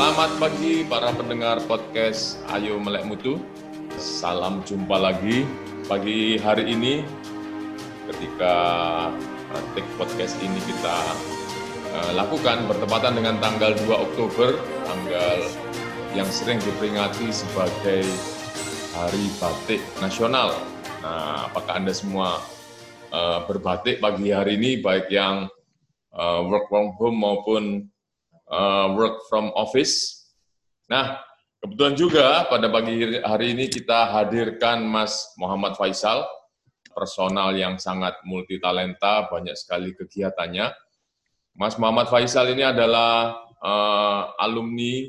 Selamat pagi para pendengar podcast Ayo Melek Mutu. Salam jumpa lagi pagi hari ini ketika take podcast ini kita uh, lakukan bertepatan dengan tanggal 2 Oktober, tanggal yang sering diperingati sebagai Hari Batik Nasional. Nah, apakah Anda semua uh, berbatik pagi hari ini, baik yang uh, work from home maupun uh, work from office? Nah, kebetulan juga pada pagi hari ini kita hadirkan Mas Muhammad Faisal, personal yang sangat multi talenta, banyak sekali kegiatannya. Mas Muhammad Faisal ini adalah uh, alumni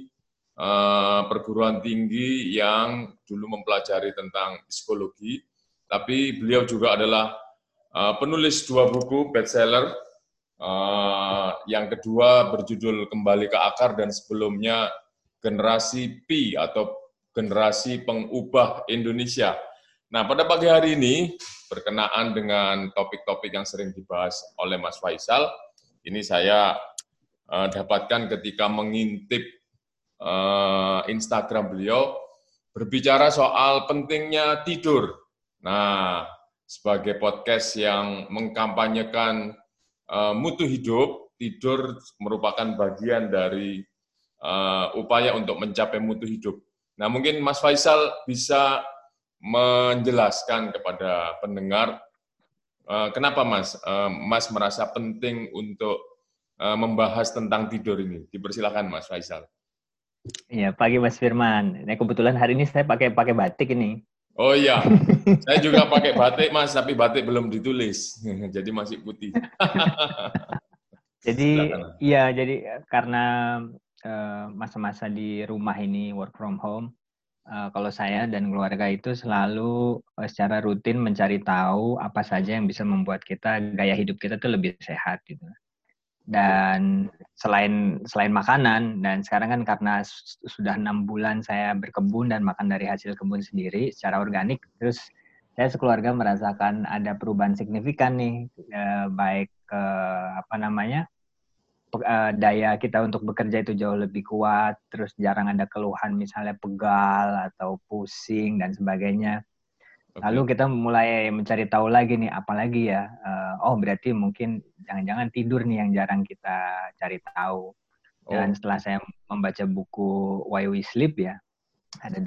uh, perguruan tinggi yang dulu mempelajari tentang psikologi, tapi beliau juga adalah uh, penulis dua buku bestseller. Uh, yang kedua berjudul Kembali ke Akar dan sebelumnya Generasi P atau Generasi Pengubah Indonesia. Nah, pada pagi hari ini berkenaan dengan topik-topik yang sering dibahas oleh Mas Faisal, ini saya uh, dapatkan ketika mengintip uh, Instagram beliau berbicara soal pentingnya tidur. Nah, sebagai podcast yang mengkampanyekan uh, mutu hidup, tidur merupakan bagian dari uh, upaya untuk mencapai mutu hidup. Nah, mungkin Mas Faisal bisa menjelaskan kepada pendengar uh, kenapa Mas uh, Mas merasa penting untuk uh, membahas tentang tidur ini. Dipersilakan Mas Faisal. Iya, pagi Mas Firman. Ini kebetulan hari ini saya pakai pakai batik ini. Oh iya, saya juga pakai batik Mas, tapi batik belum ditulis, jadi masih putih. jadi iya, jadi karena masa-masa uh, di rumah ini work from home, uh, kalau saya dan keluarga itu selalu uh, secara rutin mencari tahu apa saja yang bisa membuat kita gaya hidup kita tuh lebih sehat gitu dan selain selain makanan dan sekarang kan karena sudah enam bulan saya berkebun dan makan dari hasil kebun sendiri secara organik terus saya sekeluarga merasakan ada perubahan signifikan nih eh, baik ke apa namanya eh, daya kita untuk bekerja itu jauh lebih kuat terus jarang ada keluhan misalnya pegal atau pusing dan sebagainya Lalu kita mulai mencari tahu lagi nih, apalagi ya, uh, oh berarti mungkin jangan-jangan tidur nih yang jarang kita cari tahu. Dan oh. setelah saya membaca buku Why We Sleep ya, ada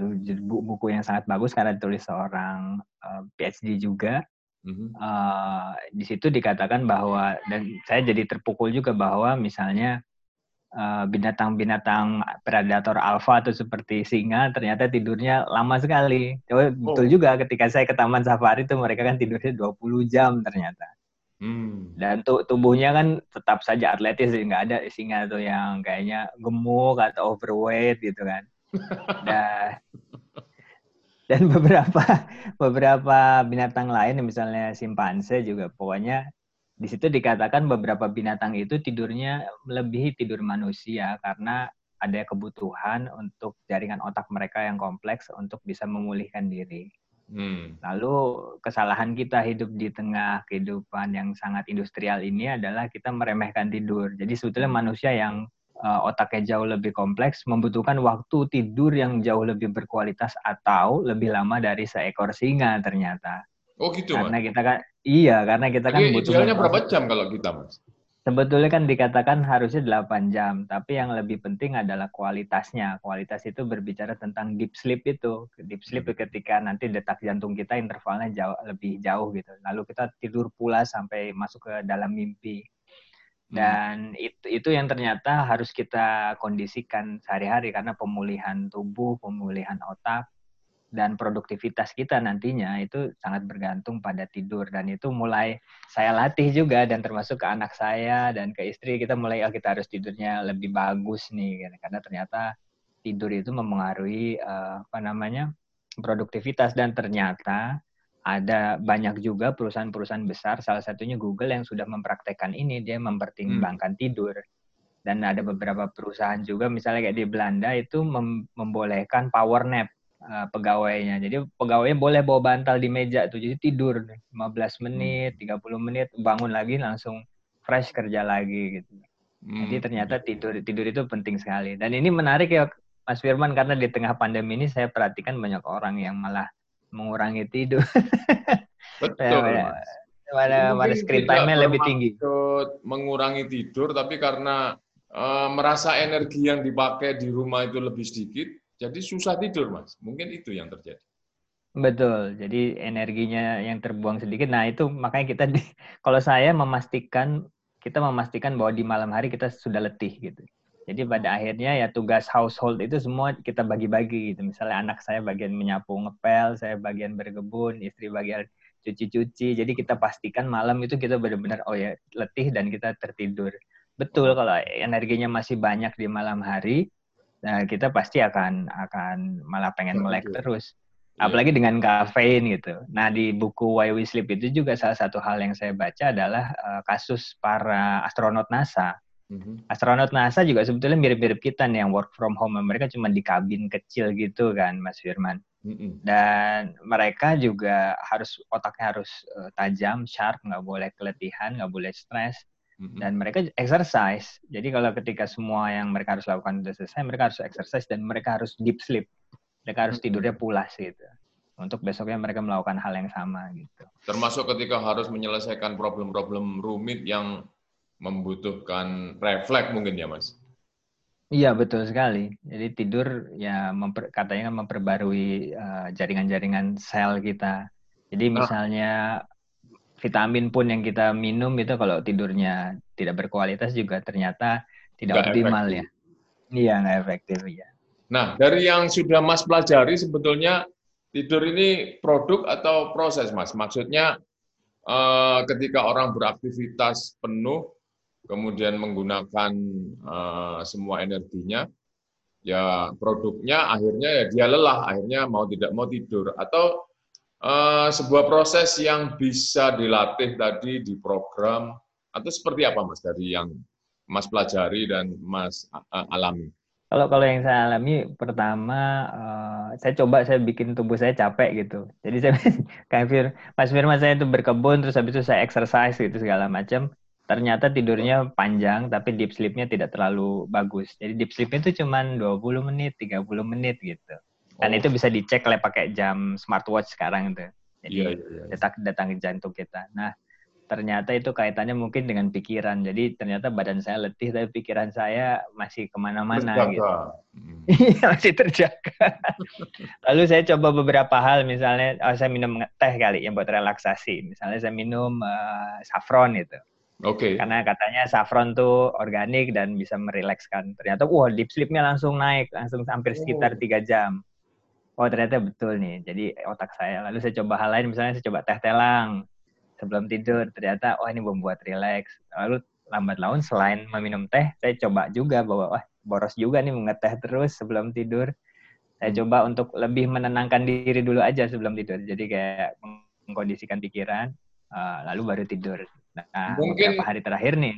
buku yang sangat bagus karena ditulis seorang uh, eh, PhD juga. Mm-hmm. Uh, di situ dikatakan bahwa dan saya jadi terpukul juga bahwa misalnya binatang-binatang uh, predator alfa atau seperti singa ternyata tidurnya lama sekali. Oh. Betul juga ketika saya ke taman safari itu mereka kan tidurnya 20 jam ternyata. Hmm. Dan tuh tubuhnya kan tetap saja atletis, nggak ada singa tuh yang kayaknya gemuk atau overweight gitu kan. dan, dan beberapa beberapa binatang lain misalnya simpanse juga pokoknya di situ dikatakan beberapa binatang itu tidurnya melebihi tidur manusia karena ada kebutuhan untuk jaringan otak mereka yang kompleks untuk bisa memulihkan diri. Hmm. Lalu kesalahan kita hidup di tengah kehidupan yang sangat industrial ini adalah kita meremehkan tidur. Jadi sebetulnya manusia yang uh, otaknya jauh lebih kompleks membutuhkan waktu tidur yang jauh lebih berkualitas atau lebih lama dari seekor singa ternyata. Oh gitu, Karena kita kan iya, karena kita kan butuh idealnya berapa jam kalau kita, Mas? Sebetulnya kan dikatakan harusnya 8 jam, tapi yang lebih penting adalah kualitasnya. Kualitas itu berbicara tentang deep sleep itu. Deep sleep hmm. ketika nanti detak jantung kita intervalnya jauh lebih jauh gitu. Lalu kita tidur pula sampai masuk ke dalam mimpi. Hmm. Dan hmm. itu, itu yang ternyata harus kita kondisikan sehari-hari karena pemulihan tubuh, pemulihan otak, dan produktivitas kita nantinya itu sangat bergantung pada tidur. Dan itu mulai saya latih juga dan termasuk ke anak saya dan ke istri kita mulai oh kita harus tidurnya lebih bagus nih karena ternyata tidur itu mempengaruhi uh, apa namanya produktivitas. Dan ternyata ada banyak juga perusahaan-perusahaan besar salah satunya Google yang sudah mempraktekkan ini. Dia mempertimbangkan hmm. tidur. Dan ada beberapa perusahaan juga misalnya kayak di Belanda itu mem membolehkan power nap uh, pegawainya. Jadi pegawainya boleh bawa bantal di meja tuh. Jadi tidur 15 menit, 30 hmm. menit, bangun lagi langsung fresh kerja lagi gitu. Hmm. Jadi ternyata tidur tidur itu penting sekali. Dan ini menarik ya Mas Firman karena di tengah pandemi ini saya perhatikan banyak orang yang malah mengurangi tidur. Betul. pada pada screen time-nya lebih tinggi. Mengurangi tidur tapi karena uh, merasa energi yang dipakai di rumah itu lebih sedikit, jadi susah tidur, Mas. Mungkin itu yang terjadi. Betul. Jadi energinya yang terbuang sedikit. Nah, itu makanya kita di, kalau saya memastikan kita memastikan bahwa di malam hari kita sudah letih gitu. Jadi pada akhirnya ya tugas household itu semua kita bagi-bagi gitu. Misalnya anak saya bagian menyapu ngepel, saya bagian berkebun, istri bagian cuci-cuci. Jadi kita pastikan malam itu kita benar-benar oh ya letih dan kita tertidur. Betul kalau energinya masih banyak di malam hari, nah kita pasti akan akan malah pengen melek terus. Iya. apalagi dengan kafein gitu. Nah di buku Why We Sleep itu juga salah satu hal yang saya baca adalah uh, kasus para astronot NASA. Mm-hmm. Astronot NASA juga sebetulnya mirip-mirip kita nih yang work from home. Mereka cuma di kabin kecil gitu kan, Mas Firman. Mm-hmm. Dan mereka juga harus otaknya harus uh, tajam, sharp, nggak boleh keletihan, nggak boleh stres. Mm-hmm. Dan mereka exercise. Jadi kalau ketika semua yang mereka harus lakukan sudah selesai, mereka harus exercise dan mereka harus deep sleep mereka harus tidurnya pulas gitu untuk besoknya mereka melakukan hal yang sama gitu. Termasuk ketika harus menyelesaikan problem-problem rumit yang membutuhkan refleks mungkin ya mas? Iya betul sekali. Jadi tidur ya memper, katanya kan memperbarui uh, jaringan-jaringan sel kita. Jadi ah. misalnya. Vitamin pun yang kita minum itu kalau tidurnya tidak berkualitas juga ternyata tidak gak optimal efektif. ya. Iya nggak efektif ya. Nah, dari yang sudah Mas pelajari sebetulnya tidur ini produk atau proses, Mas? Maksudnya eh, ketika orang beraktivitas penuh, kemudian menggunakan eh, semua energinya, ya produknya akhirnya ya dia lelah, akhirnya mau tidak mau tidur. Atau eh, sebuah proses yang bisa dilatih tadi, di program, atau seperti apa, Mas, dari yang Mas pelajari dan Mas alami? Kalau kalau yang saya alami pertama uh, saya coba saya bikin tubuh saya capek gitu. Jadi saya kayak Fir, Mas Firman saya itu berkebun terus habis itu saya exercise gitu segala macam. Ternyata tidurnya panjang tapi deep sleepnya tidak terlalu bagus. Jadi deep sleepnya itu cuma 20 menit, 30 menit gitu. Dan oh. itu bisa dicek oleh pakai jam smartwatch sekarang itu. Jadi yeah, yeah, yeah. detak datang ke jantung kita. Nah, ternyata itu kaitannya mungkin dengan pikiran. Jadi ternyata badan saya letih, tapi pikiran saya masih ke mana-mana gitu. Iya masih terjaga. Lalu saya coba beberapa hal, misalnya oh, saya minum teh kali yang buat relaksasi. Misalnya saya minum uh, saffron itu. Oke. Okay. Karena katanya saffron tuh organik dan bisa merilekskan. Ternyata wah deep sleepnya langsung naik, langsung hampir sekitar oh. tiga oh. jam. Oh ternyata betul nih. Jadi otak saya. Lalu saya coba hal lain, misalnya saya coba teh telang sebelum tidur. Ternyata wah ini membuat rileks lalu lambat laun selain meminum teh saya coba juga bahwa wah boros juga nih mengeteh terus sebelum tidur. Saya hmm. coba untuk lebih menenangkan diri dulu aja sebelum tidur. Jadi kayak mengkondisikan pikiran uh, lalu baru tidur. Nah mungkin beberapa hari terakhir nih.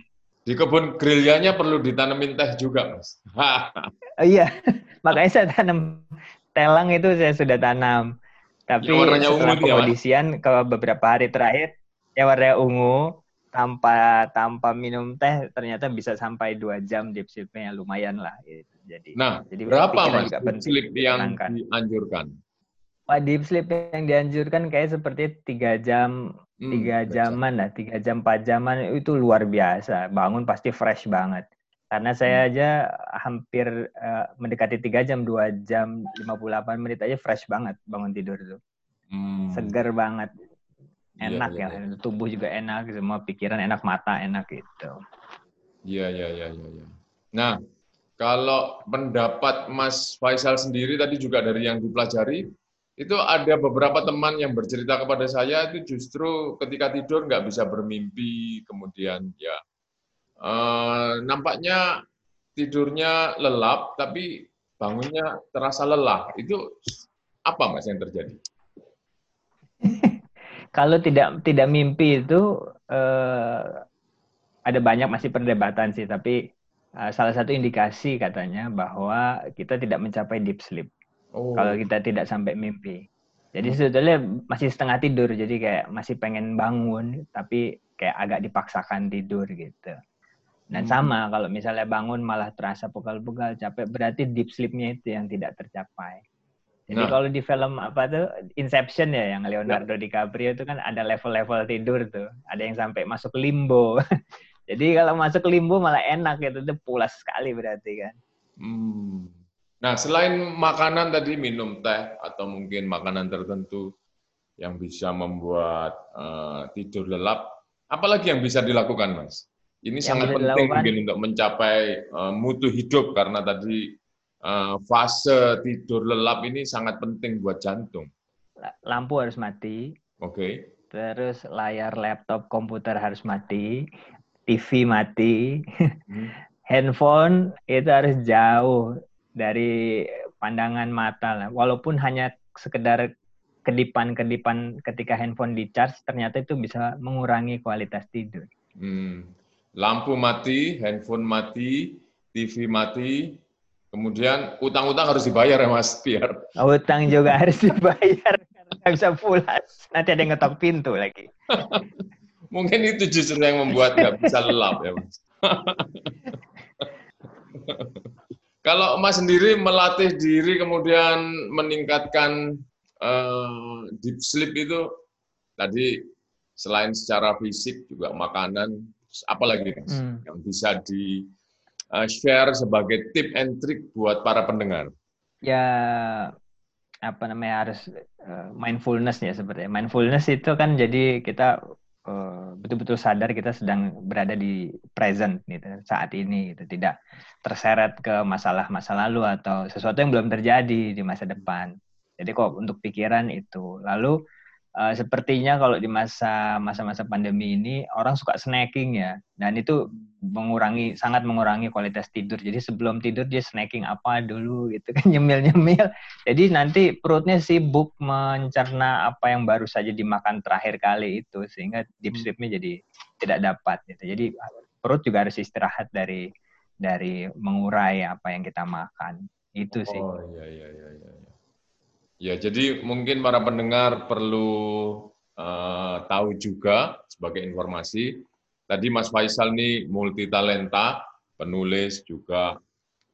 Di kebun gerilyanya perlu ditanemin teh juga mas. Oh, iya. Makanya saya tanam telang itu saya sudah tanam. Tapi ya, setelah pengkondisian ke beberapa hari terakhir yang warna ungu tanpa tanpa minum teh ternyata bisa sampai dua jam deep sleepnya lumayan lah gitu. Jadi nah jadi berapa mas deep sleep yang dianjurkan? Wah, deep sleep yang dianjurkan kayak seperti tiga jam hmm, tiga jaman lah tiga jam empat jaman itu luar biasa. Bangun pasti fresh banget karena saya hmm. aja hampir uh, mendekati tiga jam dua jam lima puluh delapan menit aja fresh banget bangun tidur tuh hmm. seger banget Iya, enak ya, ya, ya. tubuh juga enak semua pikiran enak mata enak gitu iya iya iya iya ya. nah kalau pendapat Mas Faisal sendiri tadi juga dari yang dipelajari itu ada beberapa teman yang bercerita kepada saya itu justru ketika tidur nggak bisa bermimpi kemudian ya eh, nampaknya tidurnya lelap tapi bangunnya terasa lelah itu apa mas yang terjadi kalau tidak tidak mimpi itu uh, ada banyak masih perdebatan sih, tapi uh, salah satu indikasi katanya bahwa kita tidak mencapai deep sleep. Oh. Kalau kita tidak sampai mimpi. Jadi hmm. sebetulnya masih setengah tidur, jadi kayak masih pengen bangun, tapi kayak agak dipaksakan tidur gitu. Dan hmm. sama kalau misalnya bangun malah terasa pegal-pegal, capek, berarti deep sleep-nya itu yang tidak tercapai. Jadi nah. kalau di film apa tuh Inception ya yang Leonardo ya. DiCaprio itu kan ada level-level tidur tuh. Ada yang sampai masuk limbo. Jadi kalau masuk limbo malah enak gitu, itu pulas sekali berarti kan. Hmm. Nah, selain makanan tadi minum teh atau mungkin makanan tertentu yang bisa membuat uh, tidur lelap, apalagi yang bisa dilakukan, Mas? Ini yang sangat penting mungkin untuk mencapai uh, mutu hidup karena tadi uh, fase tidur lelap ini sangat penting buat jantung. Lampu harus mati. Oke. Okay. Terus layar laptop komputer harus mati, TV mati, hmm. handphone itu harus jauh dari pandangan mata lah. Walaupun hanya sekedar kedipan-kedipan ketika handphone di charge, ternyata itu bisa mengurangi kualitas tidur. Hmm. Lampu mati, handphone mati, TV mati, Kemudian utang-utang harus dibayar ya Mas, biar. Utang juga harus dibayar karena bisa pulas. Nanti ada yang ngetok pintu lagi. Mungkin itu justru yang membuat nggak bisa lelap ya Mas. Kalau Mas sendiri melatih diri kemudian meningkatkan uh, deep sleep itu tadi selain secara fisik juga makanan, apalagi Mas hmm. yang bisa di uh, share sebagai tip and trick buat para pendengar? Ya apa namanya harus uh, mindfulness ya seperti mindfulness itu kan jadi kita betul betul-betul sadar kita sedang berada di present gitu saat ini gitu tidak terseret ke masalah masa lalu atau sesuatu yang belum terjadi di masa depan jadi kok untuk pikiran itu lalu uh, sepertinya kalau di masa masa-masa pandemi ini orang suka snacking ya. Dan itu mengurangi sangat mengurangi kualitas tidur. Jadi sebelum tidur dia snacking apa dulu gitu kan nyemil-nyemil. Jadi nanti perutnya sibuk mencerna apa yang baru saja dimakan terakhir kali itu sehingga deep hmm. sleepnya jadi tidak dapat gitu. Jadi perut juga harus istirahat dari dari mengurai apa yang kita makan. Itu sih. Oh iya iya iya, iya. Ya, jadi mungkin para pendengar perlu uh, tahu juga sebagai informasi. Tadi Mas Faisal ini multi talenta, penulis juga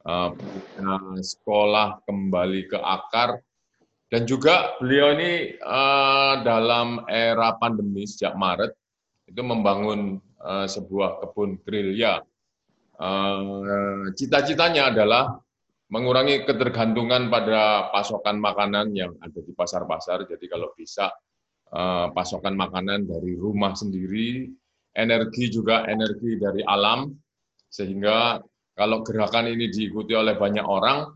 uh, sekolah kembali ke akar dan juga beliau ini uh, dalam era pandemi sejak Maret itu membangun uh, sebuah kebun gerilya. Uh, cita-citanya adalah mengurangi ketergantungan pada pasokan makanan yang ada di pasar-pasar. Jadi kalau bisa eh, pasokan makanan dari rumah sendiri, energi juga energi dari alam, sehingga kalau gerakan ini diikuti oleh banyak orang,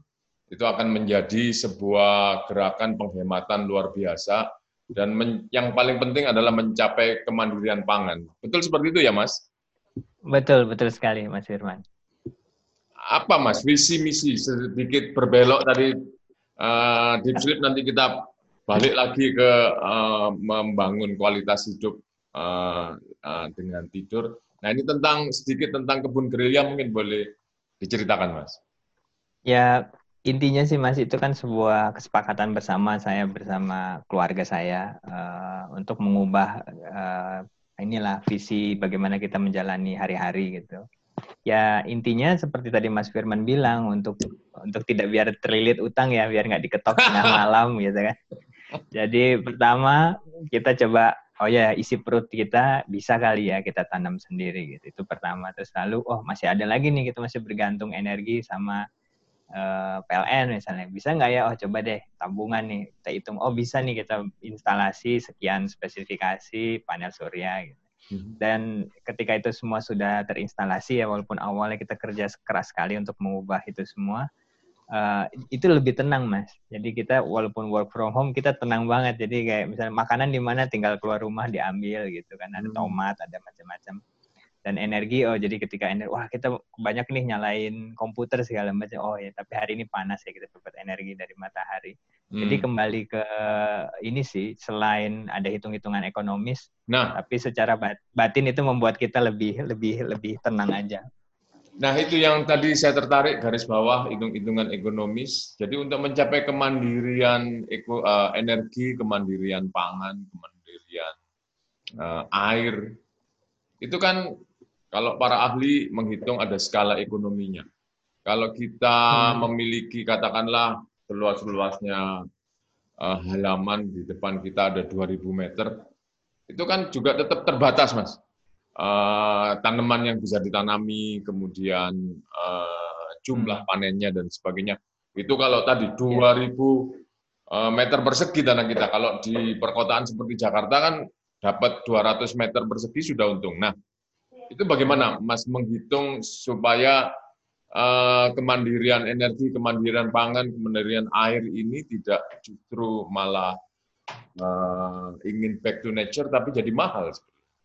itu akan menjadi sebuah gerakan penghematan luar biasa dan yang paling penting adalah mencapai kemandirian pangan. Betul seperti itu ya, Mas? Betul, betul sekali, Mas Firman apa Mas visi misi sedikit berbelok tadi uh, deep sleep nanti kita balik lagi ke uh, membangun kualitas hidup uh, uh, dengan tidur. Nah ini tentang sedikit tentang kebun gerilya mungkin boleh diceritakan Mas. Ya intinya sih Mas itu kan sebuah kesepakatan bersama saya bersama keluarga saya uh, untuk mengubah uh, inilah visi bagaimana kita menjalani hari-hari gitu ya intinya seperti tadi Mas Firman bilang untuk untuk tidak biar terlilit utang ya biar nggak diketok tengah malam gitu kan. Jadi pertama kita coba oh ya isi perut kita bisa kali ya kita tanam sendiri gitu. Itu pertama. Terus lalu oh masih ada lagi nih kita masih bergantung energi sama uh, eh, PLN misalnya. Bisa nggak ya? Oh coba deh tabungan nih kita hitung. Oh bisa nih kita instalasi sekian spesifikasi panel surya gitu. Dan ketika itu semua sudah terinstalasi ya walaupun awalnya kita kerja keras sekali untuk mengubah itu semua, uh, itu lebih tenang mas. Jadi kita walaupun work from home kita tenang banget. Jadi kayak misalnya makanan di mana tinggal keluar rumah diambil gitu kan. Ada hmm. tomat, ada macam-macam dan energi oh jadi ketika energi wah kita banyak nih nyalain komputer segala macam oh ya tapi hari ini panas ya kita dapat energi dari matahari hmm. jadi kembali ke ini sih selain ada hitung-hitungan ekonomis nah tapi secara batin itu membuat kita lebih lebih lebih tenang aja Nah, itu yang tadi saya tertarik garis bawah hitung-hitungan ekonomis. Jadi untuk mencapai kemandirian eko, uh, energi, kemandirian pangan, kemandirian uh, air, itu kan Kalau para ahli menghitung ada skala ekonominya. Kalau kita hmm. memiliki katakanlah seluas-luasnya uh, halaman di depan kita ada 2000 meter, itu kan juga tetap terbatas, Mas. Uh, tanaman yang bisa ditanami, kemudian uh, jumlah hmm. panennya dan sebagainya. Itu kalau tadi 2000 yeah. Eh, meter persegi tanah kita. Kalau di perkotaan seperti Jakarta kan dapat 200 meter persegi sudah untung. Nah, itu bagaimana Mas menghitung supaya uh, kemandirian energi, kemandirian pangan, kemandirian air ini tidak justru malah uh, ingin back to nature tapi jadi mahal.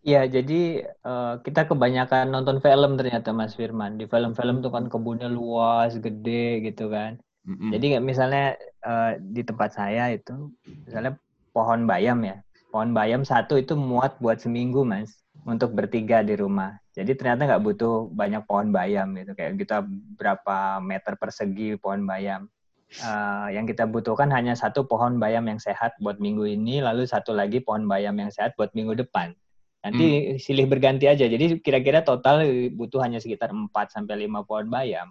Ya, jadi uh, kita kebanyakan nonton film ternyata Mas Firman. Di film-film tuh kan kebunnya luas, gede gitu kan. Mm-hmm. Jadi misalnya uh, di tempat saya itu, misalnya pohon bayam ya, pohon bayam satu itu muat buat seminggu mas, untuk bertiga di rumah. Jadi ternyata nggak butuh banyak pohon bayam gitu, kayak kita berapa meter persegi pohon bayam. Uh, yang kita butuhkan hanya satu pohon bayam yang sehat buat minggu ini, lalu satu lagi pohon bayam yang sehat buat minggu depan. Nanti hmm. silih berganti aja. Jadi kira-kira total butuh hanya sekitar 4 sampai 5 pohon bayam.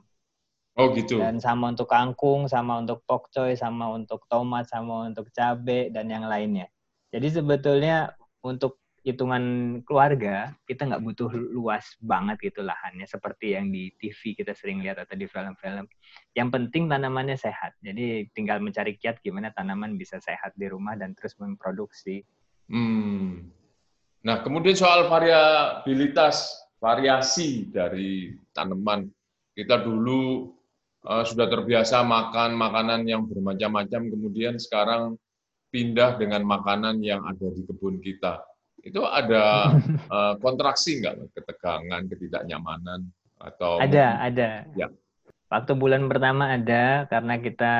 Oh gitu. Dan sama untuk kangkung, sama untuk pokcoy, sama untuk tomat, sama untuk cabai dan yang lainnya. Jadi sebetulnya untuk hitungan keluarga kita nggak butuh luas banget gitu lahannya seperti yang di TV kita sering lihat atau di film-film. Yang penting tanamannya sehat. Jadi tinggal mencari kiat gimana tanaman bisa sehat di rumah dan terus memproduksi. Hmm. Nah kemudian soal variabilitas variasi dari tanaman kita dulu uh, sudah terbiasa makan makanan yang bermacam-macam, kemudian sekarang pindah dengan makanan yang ada di kebun kita. Itu ada uh, kontraksi nggak, ketegangan, ketidaknyamanan atau? Ada, ada. Ya. Waktu bulan pertama ada karena kita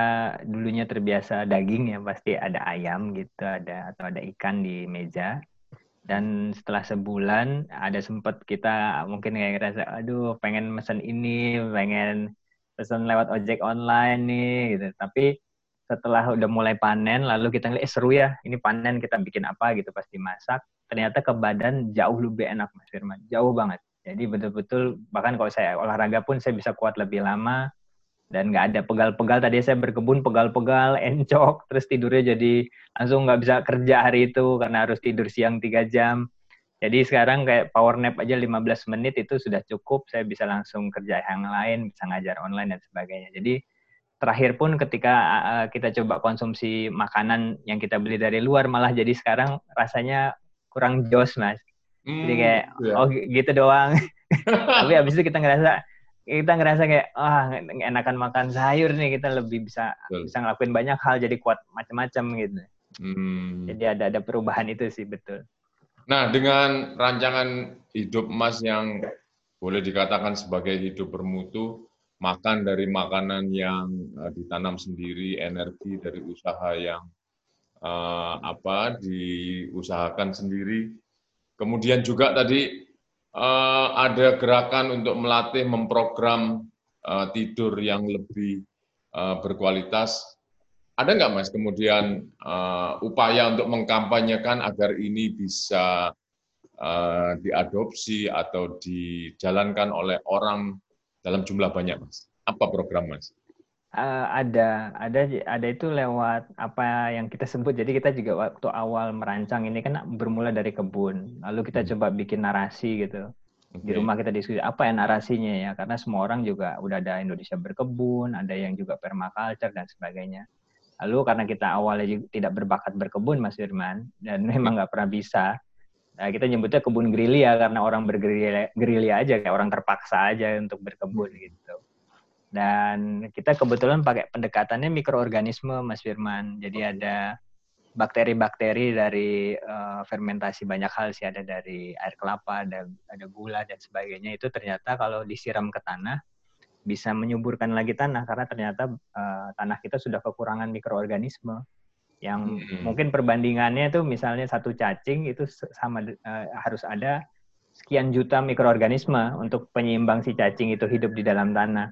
dulunya terbiasa daging ya pasti ada ayam gitu ada atau ada ikan di meja dan setelah sebulan ada sempat kita mungkin kayak ngerasa aduh pengen mesen ini pengen pesan lewat ojek online nih gitu. Tapi setelah udah mulai panen lalu kita ngeliat eh, seru ya ini panen kita bikin apa gitu pasti masak ternyata ke badan jauh lebih enak Mas Firman. Jauh banget. Jadi betul-betul bahkan kalau saya olahraga pun saya bisa kuat lebih lama dan nggak ada pegal-pegal. Tadi saya berkebun pegal-pegal encok terus tidurnya jadi langsung nggak bisa kerja hari itu karena harus tidur siang tiga jam. Jadi sekarang kayak power nap aja 15 menit itu sudah cukup, saya bisa langsung kerja yang lain, bisa ngajar online dan sebagainya. Jadi terakhir pun ketika uh, kita coba konsumsi makanan yang kita beli dari luar malah jadi sekarang rasanya kurang jos mas. Hmm, jadi kayak yeah. oh gitu doang. Tapi habis itu kita ngerasa kita ngerasa kayak ah oh, enakan makan sayur nih kita lebih bisa betul. bisa ngelakuin banyak hal jadi kuat macam-macam gitu. Hmm. Jadi ada ada perubahan itu sih betul. Nah, dengan rancangan hidup emas yang boleh dikatakan sebagai hidup bermutu, makan dari makanan yang uh, ditanam sendiri, energi dari usaha yang uh, apa diusahakan sendiri. Kemudian juga tadi uh, ada gerakan untuk melatih memprogram uh, tidur yang lebih uh, berkualitas ada nggak Mas kemudian uh, upaya untuk mengkampanyekan agar ini bisa uh, diadopsi atau dijalankan oleh orang dalam jumlah banyak Mas? Apa program Mas? Uh, ada, ada, ada itu lewat apa yang kita sebut. Jadi kita juga waktu awal merancang ini kan bermula dari kebun, lalu kita hmm. coba bikin narasi gitu. Okay. Di rumah kita diskusi apa ya narasinya ya, karena semua orang juga udah ada Indonesia berkebun, ada yang juga permaculture dan sebagainya. Lalu karena kita awalnya juga tidak berbakat berkebun, Mas Firman, dan memang nggak pernah bisa, nah, kita nyebutnya kebun gerilya karena orang bergerilya aja, kayak orang terpaksa aja untuk berkebun gitu. Dan kita kebetulan pakai pendekatannya mikroorganisme, Mas Firman. Jadi ada bakteri-bakteri dari uh, fermentasi banyak hal sih, ada dari air kelapa, ada ada gula dan sebagainya. Itu ternyata kalau disiram ke tanah bisa menyuburkan lagi tanah karena ternyata uh, tanah kita sudah kekurangan mikroorganisme yang hmm. mungkin perbandingannya itu misalnya satu cacing itu sama uh, harus ada sekian juta mikroorganisme untuk penyeimbang si cacing itu hidup di dalam tanah.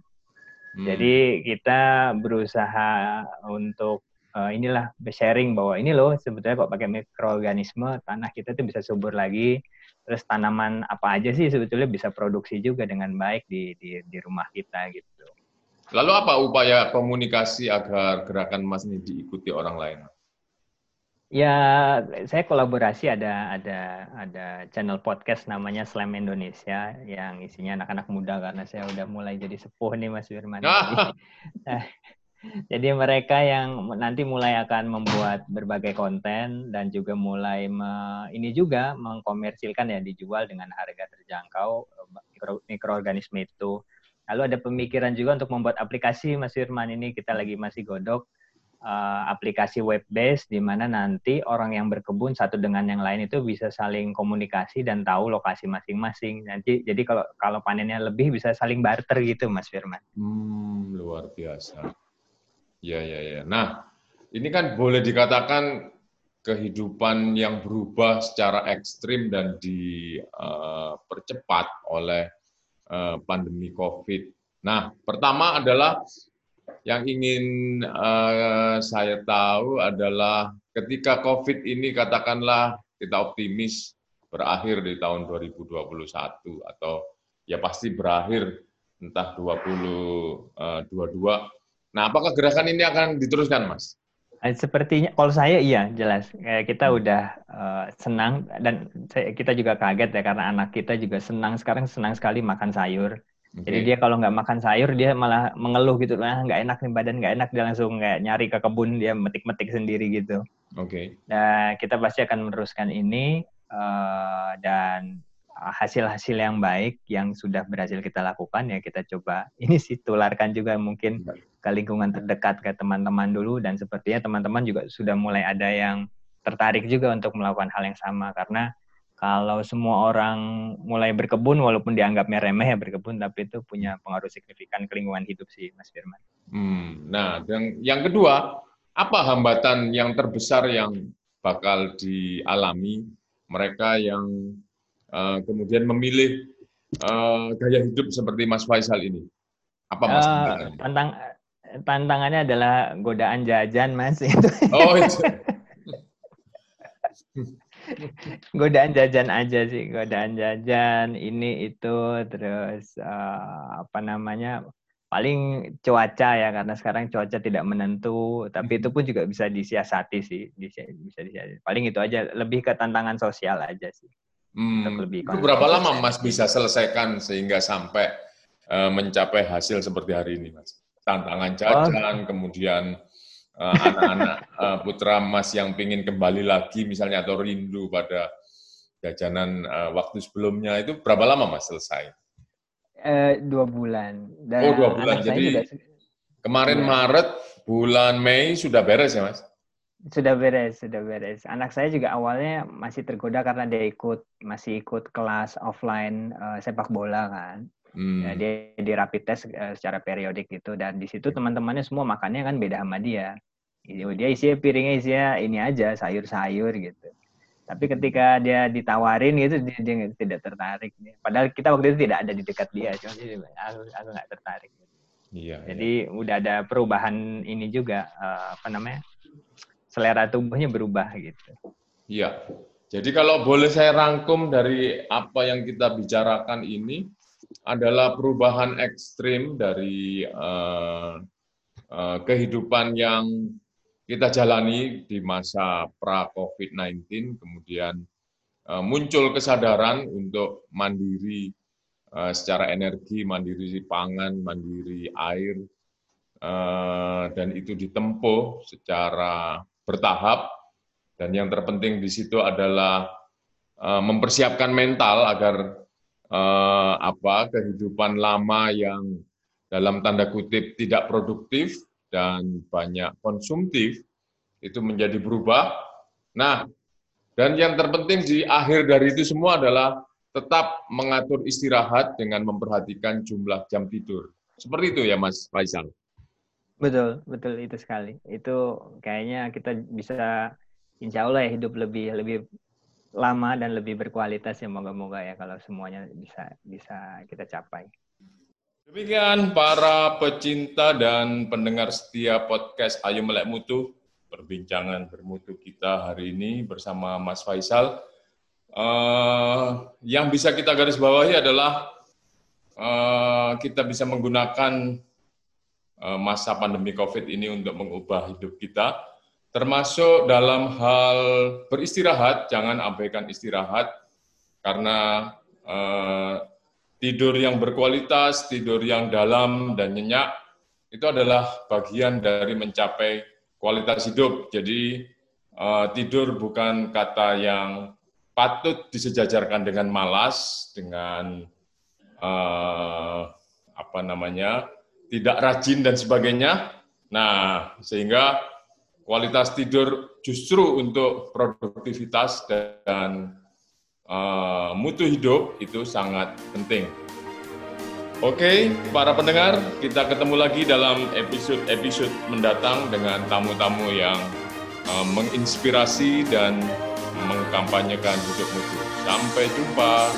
Hmm. Jadi kita berusaha untuk uh, inilah sharing bahwa ini loh sebetulnya kok pakai mikroorganisme tanah kita itu bisa subur lagi terus tanaman apa aja sih sebetulnya bisa produksi juga dengan baik di di, di rumah kita gitu. Lalu apa upaya komunikasi agar gerakan Mas ini diikuti orang lain? Ya, saya kolaborasi ada ada ada channel podcast namanya Slam Indonesia yang isinya anak-anak muda karena saya udah mulai jadi sepuh nih Mas Firman. jadi, jadi mereka yang nanti mulai akan membuat berbagai konten dan juga mulai me, ini juga mengkomersilkan ya dijual dengan harga terjangkau mikro, mikroorganisme itu. Lalu ada pemikiran juga untuk membuat aplikasi Mas Firman ini kita lagi masih godok uh, aplikasi web based di mana nanti orang yang berkebun satu dengan yang lain itu bisa saling komunikasi dan tahu lokasi masing-masing. Nanti jadi kalau kalau panennya lebih bisa saling barter gitu Mas Firman. Hmm, luar biasa. Ya ya ya. Nah, ini kan boleh dikatakan kehidupan yang berubah secara ekstrim dan dipercepat uh, oleh uh, pandemi COVID. Nah, pertama adalah yang ingin uh, saya tahu adalah ketika COVID ini katakanlah kita optimis berakhir di tahun 2021 atau ya pasti berakhir entah 2022. Eh, nah, apakah gerakan ini akan diteruskan, Mas? Eh, sepertinya, kalau saya iya jelas. Kita udah uh, senang dan kita juga kaget ya karena anak kita juga senang sekarang senang sekali makan sayur Okay. Jadi dia kalau nggak makan sayur dia malah mengeluh gitu, ah nggak enak nih badan nggak enak dia langsung kayak nyari ke kebun dia metik-metik sendiri gitu. Oke. Okay. Nah kita pasti akan meneruskan ini uh, dan hasil-hasil yang baik yang sudah berhasil kita lakukan ya kita coba ini sih tularkan juga mungkin ke lingkungan terdekat ke teman-teman dulu dan sepertinya teman-teman juga sudah mulai ada yang tertarik juga untuk melakukan hal yang sama karena kalau semua orang mulai berkebun walaupun dianggapnya remeh ya berkebun tapi itu punya pengaruh signifikan ke lingkungan hidup sih Mas Firman. Hmm, nah, dan yang kedua, apa hambatan yang terbesar yang bakal dialami mereka yang uh, kemudian memilih uh, gaya hidup seperti Mas Faisal ini? Apa Mas uh, tantang tantangannya adalah godaan jajan Mas itu. Oh, itu. godaan jajan aja sih godaan jajan ini itu terus uh, apa namanya paling cuaca ya karena sekarang cuaca tidak menentu tapi itu pun juga bisa disiasati sih bisa bisa disiasati paling itu aja lebih ke tantangan sosial aja sih hmm. lebih itu berapa lama mas bisa selesaikan sehingga sampai uh, mencapai hasil seperti hari ini mas tantangan jajan oh. kemudian anak-anak uh, putra Mas yang ingin kembali lagi misalnya atau rindu pada jajanan uh, waktu sebelumnya itu berapa lama Mas selesai? Uh, dua bulan. Dan oh dua bulan. Jadi juga... kemarin ya. Maret, bulan Mei sudah beres ya Mas? Sudah beres, sudah beres. Anak saya juga awalnya masih tergoda karena dia ikut masih ikut kelas offline uh, sepak bola kan. Hmm. Ya, dia di rapid test uh, secara periodik gitu dan di situ teman-temannya semua makannya kan beda sama dia. Iya, dia isi piringnya isinya ini aja sayur-sayur gitu. Tapi ketika dia ditawarin gitu dia, dia tidak tertarik. Padahal kita waktu itu tidak ada di dekat dia, cuma dia, aku aku nggak tertarik. Iya. Jadi iya. udah ada perubahan ini juga uh, apa namanya selera tubuhnya berubah gitu. Iya. Jadi kalau boleh saya rangkum dari apa yang kita bicarakan ini adalah perubahan ekstrim dari uh, uh, kehidupan yang kita jalani di masa pra-COVID-19, kemudian eh, muncul kesadaran untuk mandiri eh, secara energi, mandiri pangan, mandiri air, eh, dan itu ditempuh secara bertahap. Dan yang terpenting di situ adalah mempersiapkan mental agar apa kehidupan lama yang dalam tanda kutip tidak produktif dan banyak konsumtif itu menjadi berubah. Nah, dan yang terpenting di akhir dari itu semua adalah tetap mengatur istirahat dengan memperhatikan jumlah jam tidur. Seperti itu ya Mas Faisal. Betul, betul itu sekali. Itu kayaknya kita bisa insya Allah ya hidup lebih lebih lama dan lebih berkualitas ya moga-moga ya kalau semuanya bisa bisa kita capai. Demikian para pecinta dan pendengar setia podcast Ayo Melek Mutu, perbincangan bermutu kita hari ini bersama Mas Faisal. uh, yang bisa kita garis bawahi adalah uh, kita bisa menggunakan uh, masa pandemi COVID ini untuk mengubah hidup kita, termasuk dalam hal beristirahat. Jangan abaikan istirahat karena uh, tidur yang berkualitas, tidur yang dalam dan nyenyak itu adalah bagian dari mencapai kualitas hidup. Jadi uh, tidur bukan kata yang patut disejajarkan dengan malas, dengan uh, apa namanya tidak rajin dan sebagainya. Nah, sehingga kualitas tidur justru untuk produktivitas dan Eh, mutu hidup itu sangat penting. Oke, okay, para pendengar, kita ketemu lagi dalam episode-episode mendatang dengan tamu-tamu yang uh, menginspirasi dan mengkampanyekan hidup mutu. Sampai jumpa.